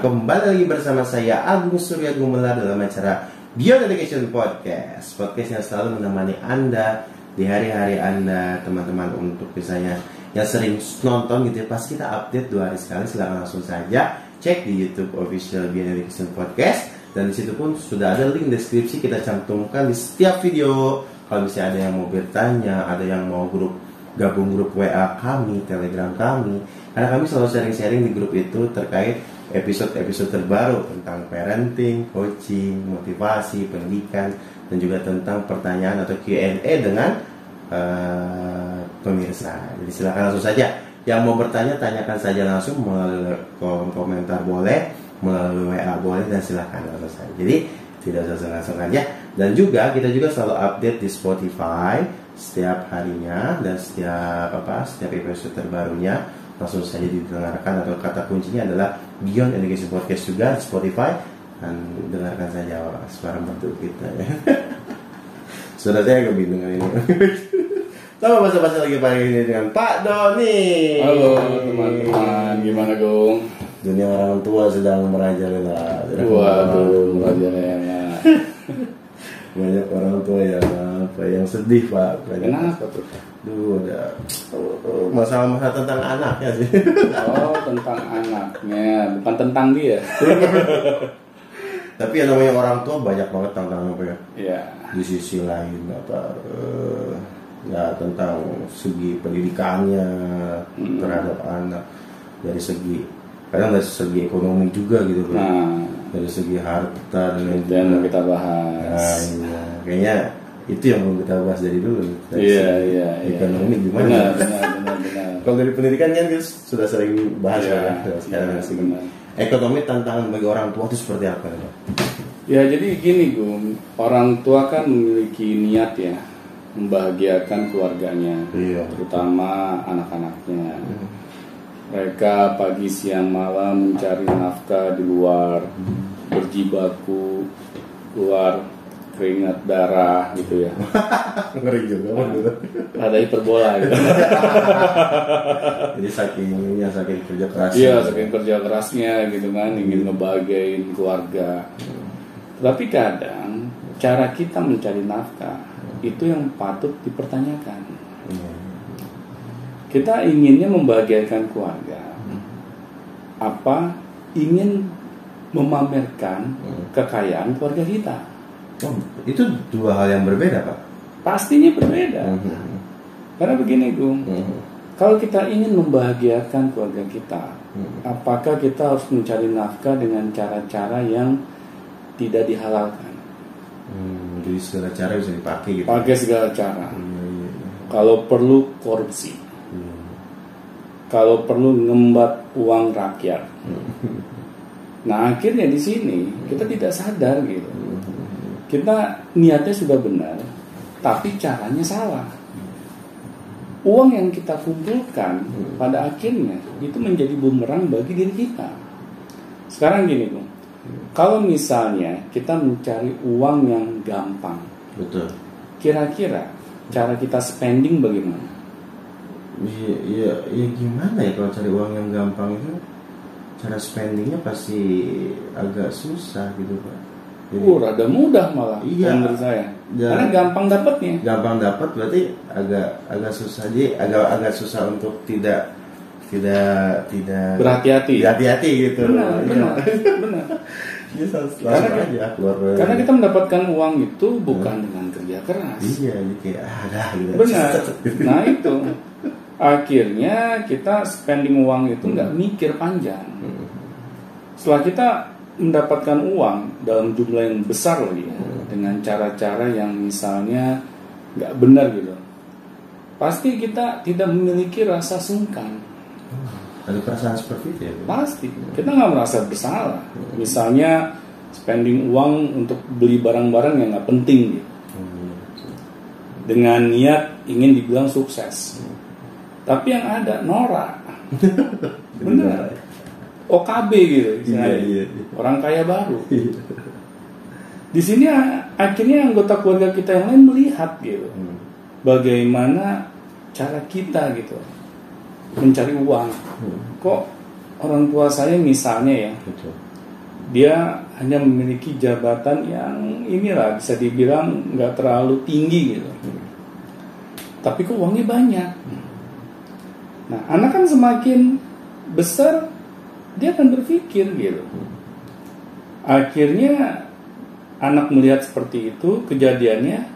kembali lagi bersama saya Agung Surya Gumelar dalam acara Beyond Education Podcast. Podcast yang selalu menemani Anda di hari-hari Anda teman-teman untuk misalnya yang sering nonton gitu ya pas kita update dua hari sekali silahkan langsung saja cek di YouTube official Beyond Education Podcast. Dan di situ pun sudah ada link deskripsi kita cantumkan di setiap video. Kalau misalnya ada yang mau bertanya ada yang mau grup gabung grup WA kami Telegram kami karena kami selalu sharing-sharing di grup itu terkait episode-episode terbaru tentang parenting, coaching, motivasi, pendidikan, dan juga tentang pertanyaan atau Q&A dengan uh, pemirsa. Jadi silakan langsung saja. Yang mau bertanya tanyakan saja langsung melalui kolom komentar boleh, melalui WA boleh dan silakan langsung saja. Jadi tidak usah langsung aja. Dan juga kita juga selalu update di Spotify setiap harinya dan setiap apa setiap episode terbarunya langsung saja didengarkan atau kata kuncinya adalah Beyond Education Podcast juga di Spotify dan dengarkan saja suara merdu kita ya. Sudah saya agak bingung ini. Sama bahasa-bahasa lagi pagi ini dengan Pak Doni. Halo teman-teman, gimana Gung? Dunia orang tua sedang merajalela. Waduh, merajalela. Banyak orang tua yang apa yang sedih Pak. Banyak Kenapa tuh? Duh, ada masalah-masalah tentang anaknya sih. Oh, tentang anaknya, bukan tentang dia. Tapi yang namanya orang tua banyak banget tantangan apa ya. Iya. Di sisi lain apa eh, ya tentang segi pendidikannya Hmm. terhadap anak dari segi kadang dari segi ekonomi juga gitu. Nah, dari segi harta dan itu yang kita Nah, bahas. iya. kayaknya itu yang mau kita bahas dari dulu dari Iya, segi iya, iya. ekonomi gimana Benar, benar, benar, benar. kalau dari pendidikan kan kita sudah sering bahas Iya, kan sekarang dari segi benar. ekonomi tantangan bagi orang tua itu seperti apa Pak? Ya, jadi gini Gung, orang tua kan memiliki niat ya membahagiakan keluarganya, Iya. terutama anak-anaknya. Mereka pagi siang malam mencari nafkah di luar, berjibaku, keluar keringat darah gitu ya. ngeri juga gitu. Ada hiperbola gitu. jadi saking ya saking kerja keras Iya, saking kerja kerasnya gitu kan, ingin ngebahagiain keluarga. Tapi kadang cara kita mencari nafkah itu yang patut dipertanyakan. Kita inginnya membahagiakan keluarga. Apa ingin memamerkan kekayaan keluarga kita? Oh, itu dua hal yang berbeda pak Pastinya berbeda. Mhm. Karena begini, Gung. Mhm. Kalau kita ingin membahagiakan keluarga kita, Mhm. apakah kita harus mencari nafkah dengan cara-cara yang tidak dihalalkan? Hmm, jadi segala cara bisa dipakai gitu Pakai segala cara. Iya, iya. Kalau perlu korupsi. Kalau perlu ngembat uang rakyat. Nah, akhirnya di sini kita tidak sadar gitu. Kita niatnya sudah benar, tapi caranya salah. Uang yang kita kumpulkan pada akhirnya itu menjadi bumerang bagi diri kita. Sekarang gini, Bung. Kalau misalnya kita mencari uang yang gampang, betul kira-kira cara kita spending bagaimana? Iya iya iya gimana ya kalau cari uang yang gampang itu cara spendingnya pasti agak susah gitu pak jadi Uh, rada mudah malah Iya. menurut saya. Ya. Karena gampang dapatnya. gampang dapat berarti agak agak susah jadi agak agak susah untuk tidak tidak tidak Berhati-hati. hati-hati gitu Benar, Iya. benar, benar. Langsung Karena- aja keluar Karena kita mendapatkan uang itu bukan dengan kerja keras. iya jadi kayak ah, dah gitu Benar. Nah itu akhirnya kita spending uang itu nggak mikir panjang. Setelah kita mendapatkan uang dalam jumlah yang besar lagi ya, dengan cara-cara yang misalnya nggak benar gitu, pasti kita tidak memiliki rasa sungkan. ada perasaan seperti itu ya? Pasti kita nggak merasa bersalah. Misalnya spending uang untuk beli barang-barang yang nggak penting gitu. Hmm. dengan niat ingin dibilang sukses. Tapi yang ada norak. Bener. OKB gitu. Iya, iya, iya. Orang kaya baru. Di sini akhirnya anggota keluarga kita yang lain melihat gitu. Hmm. Bagaimana cara kita gitu mencari uang. Hmm. Kok orang tua saya misalnya ya Betul. dia hanya memiliki jabatan yang inilah bisa dibilang nggak terlalu tinggi gitu. Tapi kok uangnya banyak. Nah, anak kan semakin besar dia akan berpikir gitu. Akhirnya anak melihat seperti itu kejadiannya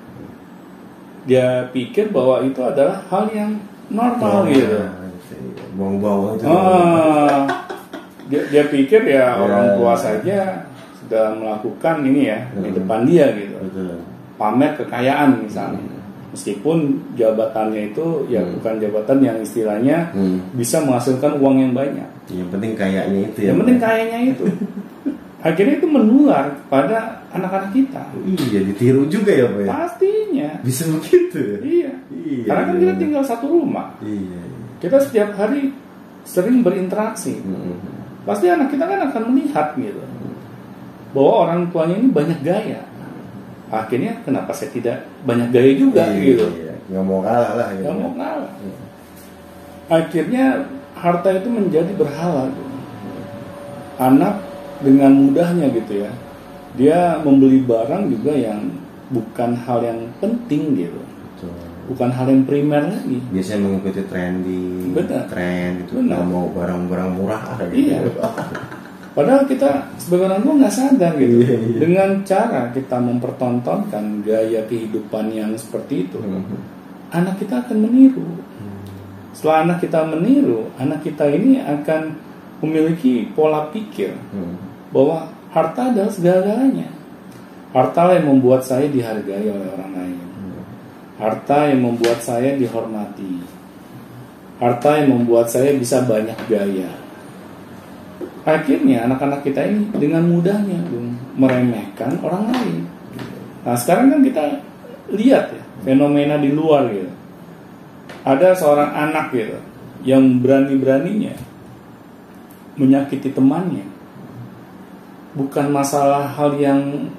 dia pikir bahwa itu adalah hal yang normal gitu. Bawang-bawang itu. Ah, dia, dia pikir ya Ya. orang tua saja sudah melakukan ini ya di Hmm. depan dia gitu Betul. pamer kekayaan misalnya meskipun jabatannya itu ya Hmm. bukan jabatan yang istilahnya Hmm. bisa menghasilkan uang yang banyak Yang penting kayaknya itu ya. yang penting kayaknya itu akhirnya itu menular pada anak-anak kita Iya, ditiru juga ya, Pak ya. pastinya Bisa begitu ya? iya Iya. karena kan iya. kita tinggal satu rumah Iya. kita setiap hari sering berinteraksi Hmm. pasti anak kita kan akan melihat gitu bahwa orang tuanya ini banyak gaya akhirnya kenapa saya tidak banyak gaya juga Iya, gitu Iya. Nggak mau kalah lah. gitu. nggak mau ngalah akhirnya harta itu menjadi berhala gitu. anak dengan mudahnya gitu ya dia membeli barang juga yang bukan hal yang penting gitu Betul. bukan hal yang primer lagi Biasanya mengikuti trending, Benar. tren gitu. Nggak mau barang-barang murah gitu. Iya. Padahal kita sebagai orang tua nggak sadar gitu. Iya, iya. Dengan cara kita mempertontonkan gaya kehidupan yang seperti itu, Hmm. anak kita akan meniru. Setelah anak kita meniru, anak kita ini akan memiliki pola pikir Hmm. bahwa harta adalah segala-galanya. Harta yang membuat saya dihargai oleh orang lain. Harta yang membuat saya dihormati. Harta yang membuat saya bisa banyak gaya. Akhirnya anak-anak kita ini dengan mudahnya meremehkan orang lain. Nah sekarang kan kita lihat ya fenomena di luar gitu. Ada seorang anak gitu yang berani-beraninya menyakiti temannya. Bukan masalah hal yang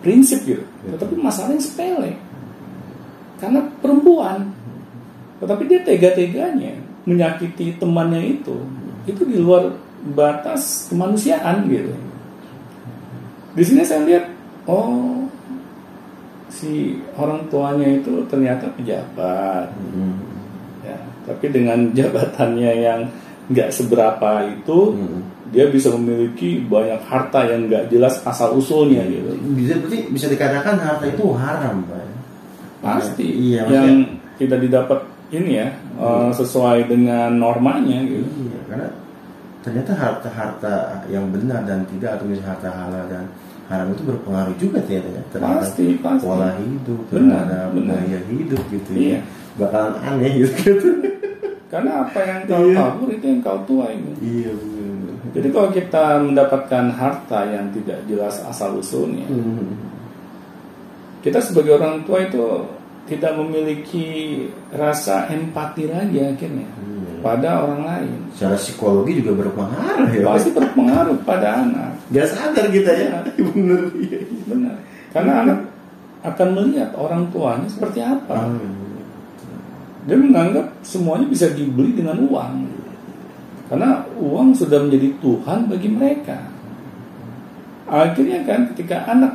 prinsip gitu, tetapi masalah yang sepele. Karena perempuan, tetapi dia tega-teganya menyakiti temannya itu, itu di luar batas kemanusiaan gitu. Di sini saya lihat, oh si orang tuanya itu ternyata pejabat, Hmm. ya. Tapi dengan jabatannya yang nggak seberapa itu, Hmm. dia bisa memiliki banyak harta yang nggak jelas asal usulnya gitu. Bisa berarti bisa dikatakan harta itu haram, Pak. Pasti Iya, yang maksudnya- tidak didapat ini ya eh, sesuai dengan normanya gitu. Iya, karena ternyata harta-harta yang benar dan tidak atau misalnya harta halal dan haram itu berpengaruh juga ternyata ya terhadap Pasti, pasti. pola hidup, terhadap gaya hidup gitu Iya. ya. Bakalan aneh gitu. Karena apa yang kau Iya. tabur itu yang kau tuai. gitu. iya, benar. Jadi kalau kita mendapatkan harta yang tidak jelas asal usulnya, Hmm. kita sebagai orang tua itu tidak memiliki rasa empati lagi akhirnya Iya. Pada orang lain. Secara psikologi juga berpengaruh ya. Pasti berpengaruh pada anak. Gak sadar kita ya. Bener. Iya. Benar. Karena anak akan melihat orang tuanya seperti apa. Ah, Dia menganggap semuanya bisa dibeli dengan uang. Karena uang sudah menjadi Tuhan bagi mereka. Akhirnya kan ketika anak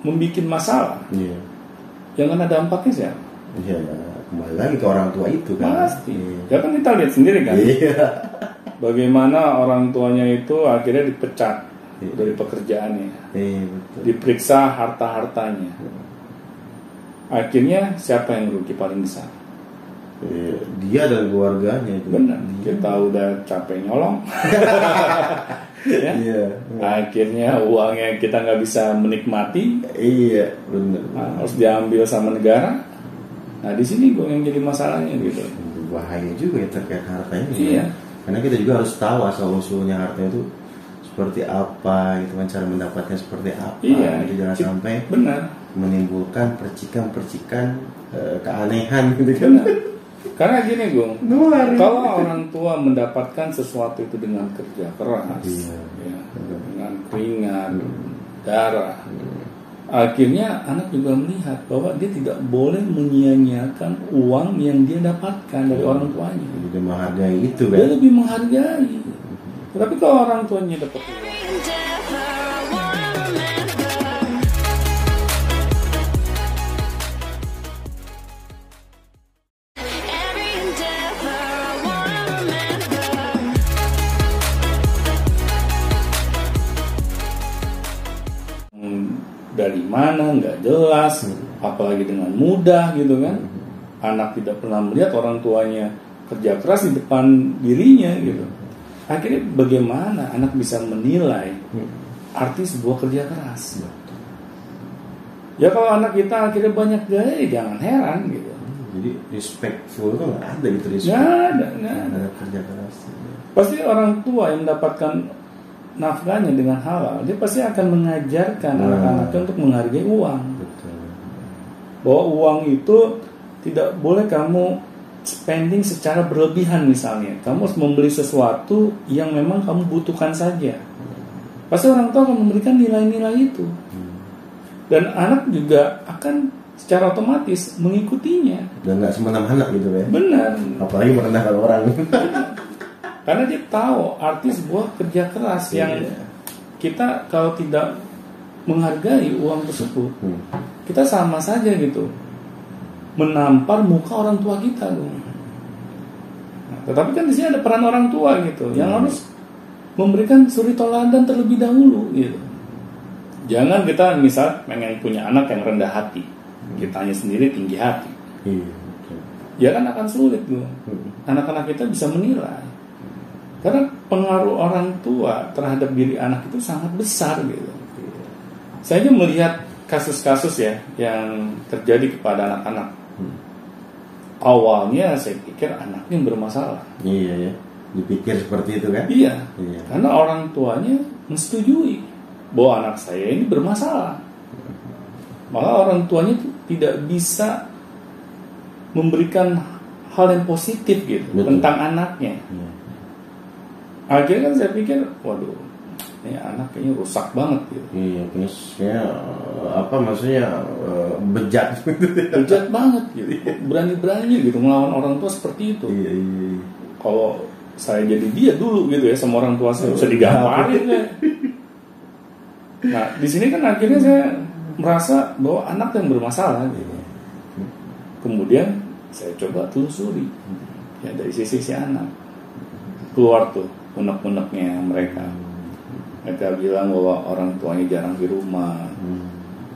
membuat masalah, Iya. yang kena dampaknya siapa? Iya, ya. Kembali lagi ke orang tua itu kan. Pasti. Iya. Ya kan kita lihat sendiri kan. Iya. Bagaimana orang tuanya itu akhirnya dipecat Iya. dari pekerjaannya. Iya, betul. Diperiksa harta-hartanya. Akhirnya siapa yang rugi paling besar? Iya, Dia dan keluarganya itu. Benar. Dia. Kita udah capek nyolong. ya. Iya. Akhirnya uangnya kita nggak bisa menikmati, Iya, benar. nah, harus diambil sama negara. Nah di sini gue yang jadi masalahnya gitu. Bahaya juga ya terkait hartanya. Iya. Karena kita juga harus tahu asal usulnya harta itu seperti apa, gitu kan cara mendapatnya seperti apa. Iya. Gitu, jangan Ci- sampai Benar. menimbulkan percikan-percikan eh, keanehan gitu kan. Benar. Karena gini gue, Luar. kalau orang tua mendapatkan sesuatu itu dengan kerja keras, Iya. ya, dengan keringat, darah, akhirnya anak juga melihat bahwa dia tidak boleh menyia-nyiakan uang yang dia dapatkan dari orang tuanya. Jadi menghargai itu Dia kan. lebih menghargai. Tapi kalau orang tuanya dapat uang, Bagaimana nggak jelas apalagi dengan mudah gitu kan. Anak tidak pernah melihat orang tuanya kerja keras di depan dirinya gitu. Akhirnya bagaimana anak bisa menilai arti sebuah kerja keras? Ya kalau anak kita akhirnya banyak gaya ya jangan heran gitu. Jadi respectful itu nggak ada gitu respect. nggak ada nggak ada. Ada kerja keras. pasti orang tua yang mendapatkan nafkahnya dengan halal dia pasti akan mengajarkan Hmm. anak-anaknya untuk menghargai uang Betul. bahwa uang itu tidak boleh kamu spending secara berlebihan misalnya kamu harus membeli sesuatu yang memang kamu butuhkan saja pasti orang tua akan memberikan nilai-nilai itu dan anak juga akan secara otomatis mengikutinya Dan nggak semena-mena gitu ya. benar Apalagi merendahkan orang. karena dia tahu arti sebuah kerja keras yang Iya. kita kalau tidak menghargai uang tersebut Hmm. kita sama saja gitu menampar muka orang tua kita dong. Nah, tetapi kan di sini ada peran orang tua gitu yang Hmm. harus memberikan suri toladan terlebih dahulu gitu. Jangan kita misal pengen punya anak yang rendah hati, kitanya sendiri tinggi hati. Iya. betul. Ya kan akan sulit loh. Hmm. Anak-anak kita bisa menilai. Karena pengaruh orang tua terhadap diri anak itu sangat besar gitu. Saya aja melihat kasus-kasus ya yang terjadi kepada anak-anak. Hmm. Awalnya saya pikir anaknya bermasalah. Iya ya. Dipikir seperti itu kan? Iya, Iya. karena orang tuanya menyetujui bahwa anak saya ini bermasalah. Maka orang tuanya itu tidak bisa memberikan hal yang positif gitu Betul. tentang anaknya. Iya. Akhirnya kan saya pikir, waduh, ini anak kayaknya rusak banget gitu. Iya, eh, apa maksudnya eh, bejat gitu. Bejat banget gitu. Berani-berani gitu melawan orang tua seperti itu. Iya, iya. iya. Kalau saya jadi dia dulu gitu ya sama orang tua saya bisa digamparin ya. Nah, di sini kan akhirnya saya merasa bahwa anak yang bermasalah gitu. Kemudian saya coba telusuri ya dari sisi si anak. Keluar tuh unek-uneknya mereka. Mereka bilang bahwa orang tuanya jarang di rumah. Hmm.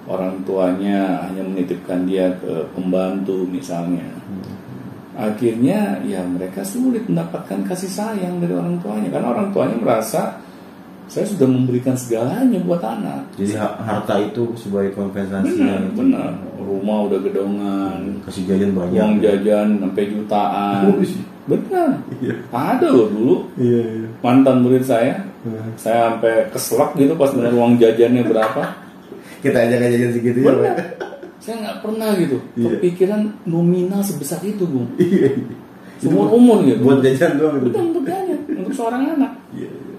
Orang tuanya hanya menitipkan dia ke pembantu misalnya. Akhirnya ya mereka sulit mendapatkan kasih sayang dari orang tuanya karena orang tuanya merasa saya sudah memberikan segalanya buat anak. Jadi ha- harta itu sebagai kompensasi Benar, benar. Rumah udah gedongan, kasih jajan banyak. uang jajan sampai jutaan. Benar. Iya. Ada loh dulu Iya, iya. mantan murid saya, Hmm. saya sampai keselak gitu pas dengar uang jajannya berapa. Kita aja nggak jajan segitu ya, Benar. Pak. Saya nggak pernah gitu Iya. kepikiran nominal sebesar itu, Bung. Iya. iya. Seumur umur gitu. Buat jajan doang gitu. Betul untuk jajan, untuk seorang anak. Iya, iya.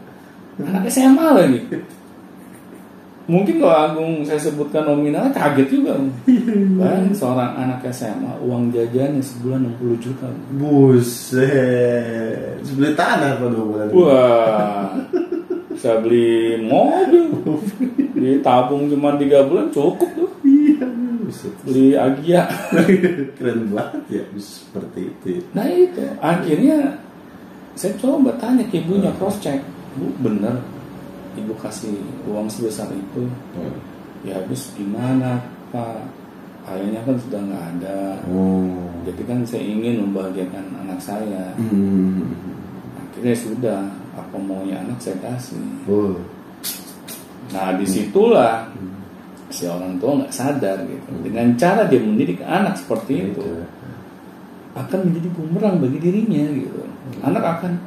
Anak SMA lagi. Mungkin kalau Agung saya sebutkan nominalnya kaget juga. Bayangin seorang anak SMA uang jajannya sebulan 60 juta. Buset. Sebeli tanah kalau dua bulan. Wah, bisa beli mobil. Ditabung cuma 3 bulan cukup tuh. Iya. Beli Agia. Keren banget ya seperti itu. ya. Nah itu, akhirnya saya coba tanya ke ibunya cross check. Bu, bener ibu kasih uang sebesar itu Hmm. ya habis gimana pak? Ayahnya kan sudah nggak ada. Oh. jadi kan saya ingin membahagiakan anak saya. Hmm. akhirnya sudah apa maunya anak saya kasih. Oh. nah di situlah si orang tua nggak sadar gitu. Dengan cara dia mendidik anak seperti itu akan menjadi bumerang bagi dirinya gitu. Anak akan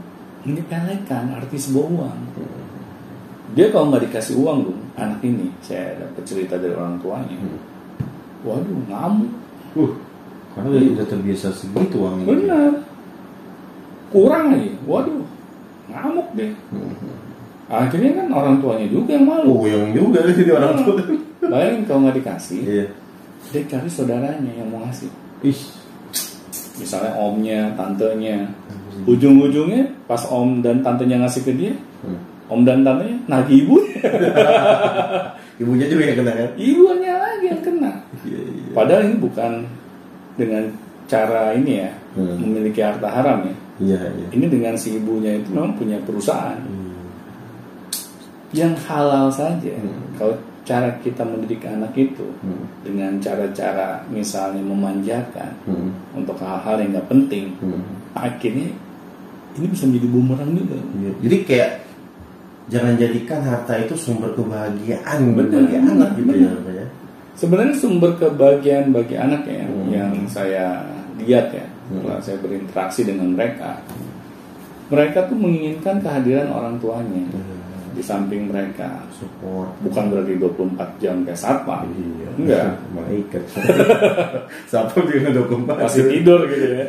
menyepelekan arti sebuah uang dia kalau nggak dikasih uang dong anak ini saya dapat cerita dari orang tuanya. Waduh ngamuk. Uh, karena udah, udah terbiasa segitu uangnya. benar. Kurang aja waduh ngamuk deh akhirnya kan orang tuanya juga yang malu. Oh, yang juga jadi orang tua. bayangin kalau nggak dikasih Iya. dia cari saudaranya yang mau ngasih. Ih. misalnya omnya tantenya. Ujung-ujungnya pas om dan tantenya ngasih ke dia Hmm. Om dan nagih ibu Ibunya juga yang kena kan? ibunya lagi yang kena Iya, iya. padahal ini bukan dengan cara ini ya Hmm. memiliki harta haram ya Iya, iya. ini dengan si ibunya itu memang punya perusahaan Hmm. yang halal saja Hmm. kalau cara kita mendidik anak itu Hmm. dengan cara-cara misalnya memanjakan Hmm. untuk hal-hal yang nggak penting, Hmm. akhirnya ini bisa menjadi bumerang juga. Iya. Jadi kayak jangan jadikan harta itu sumber kebahagiaan Benar, bagi anak gitu ya, ya. Sebenarnya sumber kebahagiaan bagi anak ya Hmm. yang saya lihat ya Hmm. setelah saya berinteraksi dengan mereka, mereka tuh menginginkan kehadiran orang tuanya di samping mereka. Support. Bukan berarti 24 jam kayak satpam, Iya. Enggak. Malaikat. Siapa bilang dokumen? masih tidur gitu ya.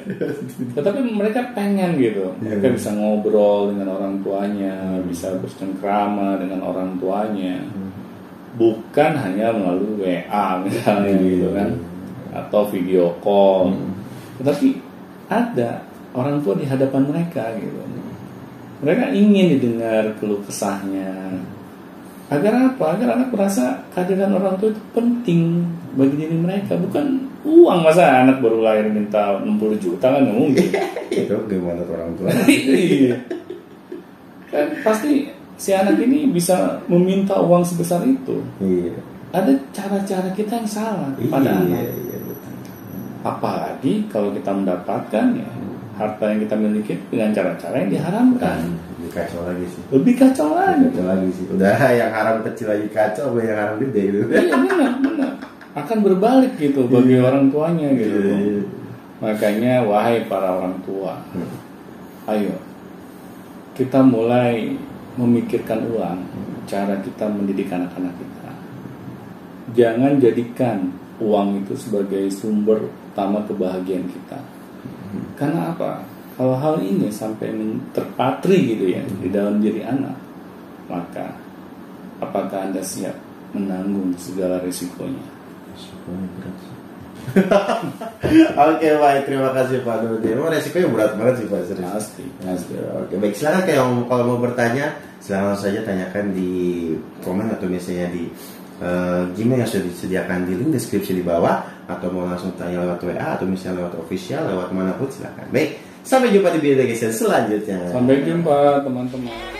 Tetapi mereka pengen gitu, Iya. mereka bisa ngobrol dengan orang tuanya, bisa bercengkrama dengan orang tuanya, bukan hanya melalui WA misalnya Iya. gitu kan, atau video call. Hmm. Tetapi ada orang tua di hadapan mereka gitu. Mereka ingin didengar keluh kesahnya. Agar apa? Agar anak merasa kehadiran orang tua itu penting bagi diri mereka. Bukan uang masa anak baru lahir minta 60 juta kan mungkin. Itu gimana tuh orang tua? Iya. kan pasti si anak ini bisa meminta uang sebesar itu. Iya. Ada cara-cara kita yang salah pada Iya, anak. iya betul. Apalagi kalau kita mendapatkan ya harta yang kita miliki dengan cara-cara yang diharamkan. Lebih kacau lagi sih. Lebih kacau lagi. Kacau lagi sih. Udah yang haram kecil lagi kacau, apa yang haram gede gitu. Iya benar, benar. Akan berbalik gitu bagi orang tuanya gitu. Iya. Makanya wahai para orang tua, Hmm. ayo kita mulai memikirkan ulang cara kita mendidik anak-anak kita. Jangan jadikan uang itu sebagai sumber utama kebahagiaan kita. Karena apa? Kalau hal ini sampai terpatri gitu ya di dalam diri anak, maka apakah anda siap menanggung segala risikonya? Resikonya berat sih. Oke baik, terima kasih Pak Dodi. Emang resikonya berat banget sih Pak serius. Pasti, pasti. Oke baik, silakan kayak yang kalau mau bertanya, silakan saja tanyakan di komen atau misalnya di eh, Gmail yang sudah disediakan di link deskripsi di bawah atau mau langsung tanya lewat WA atau misalnya lewat official lewat mana pun silakan. Baik, sampai jumpa di video selanjutnya. Sampai jumpa teman-teman.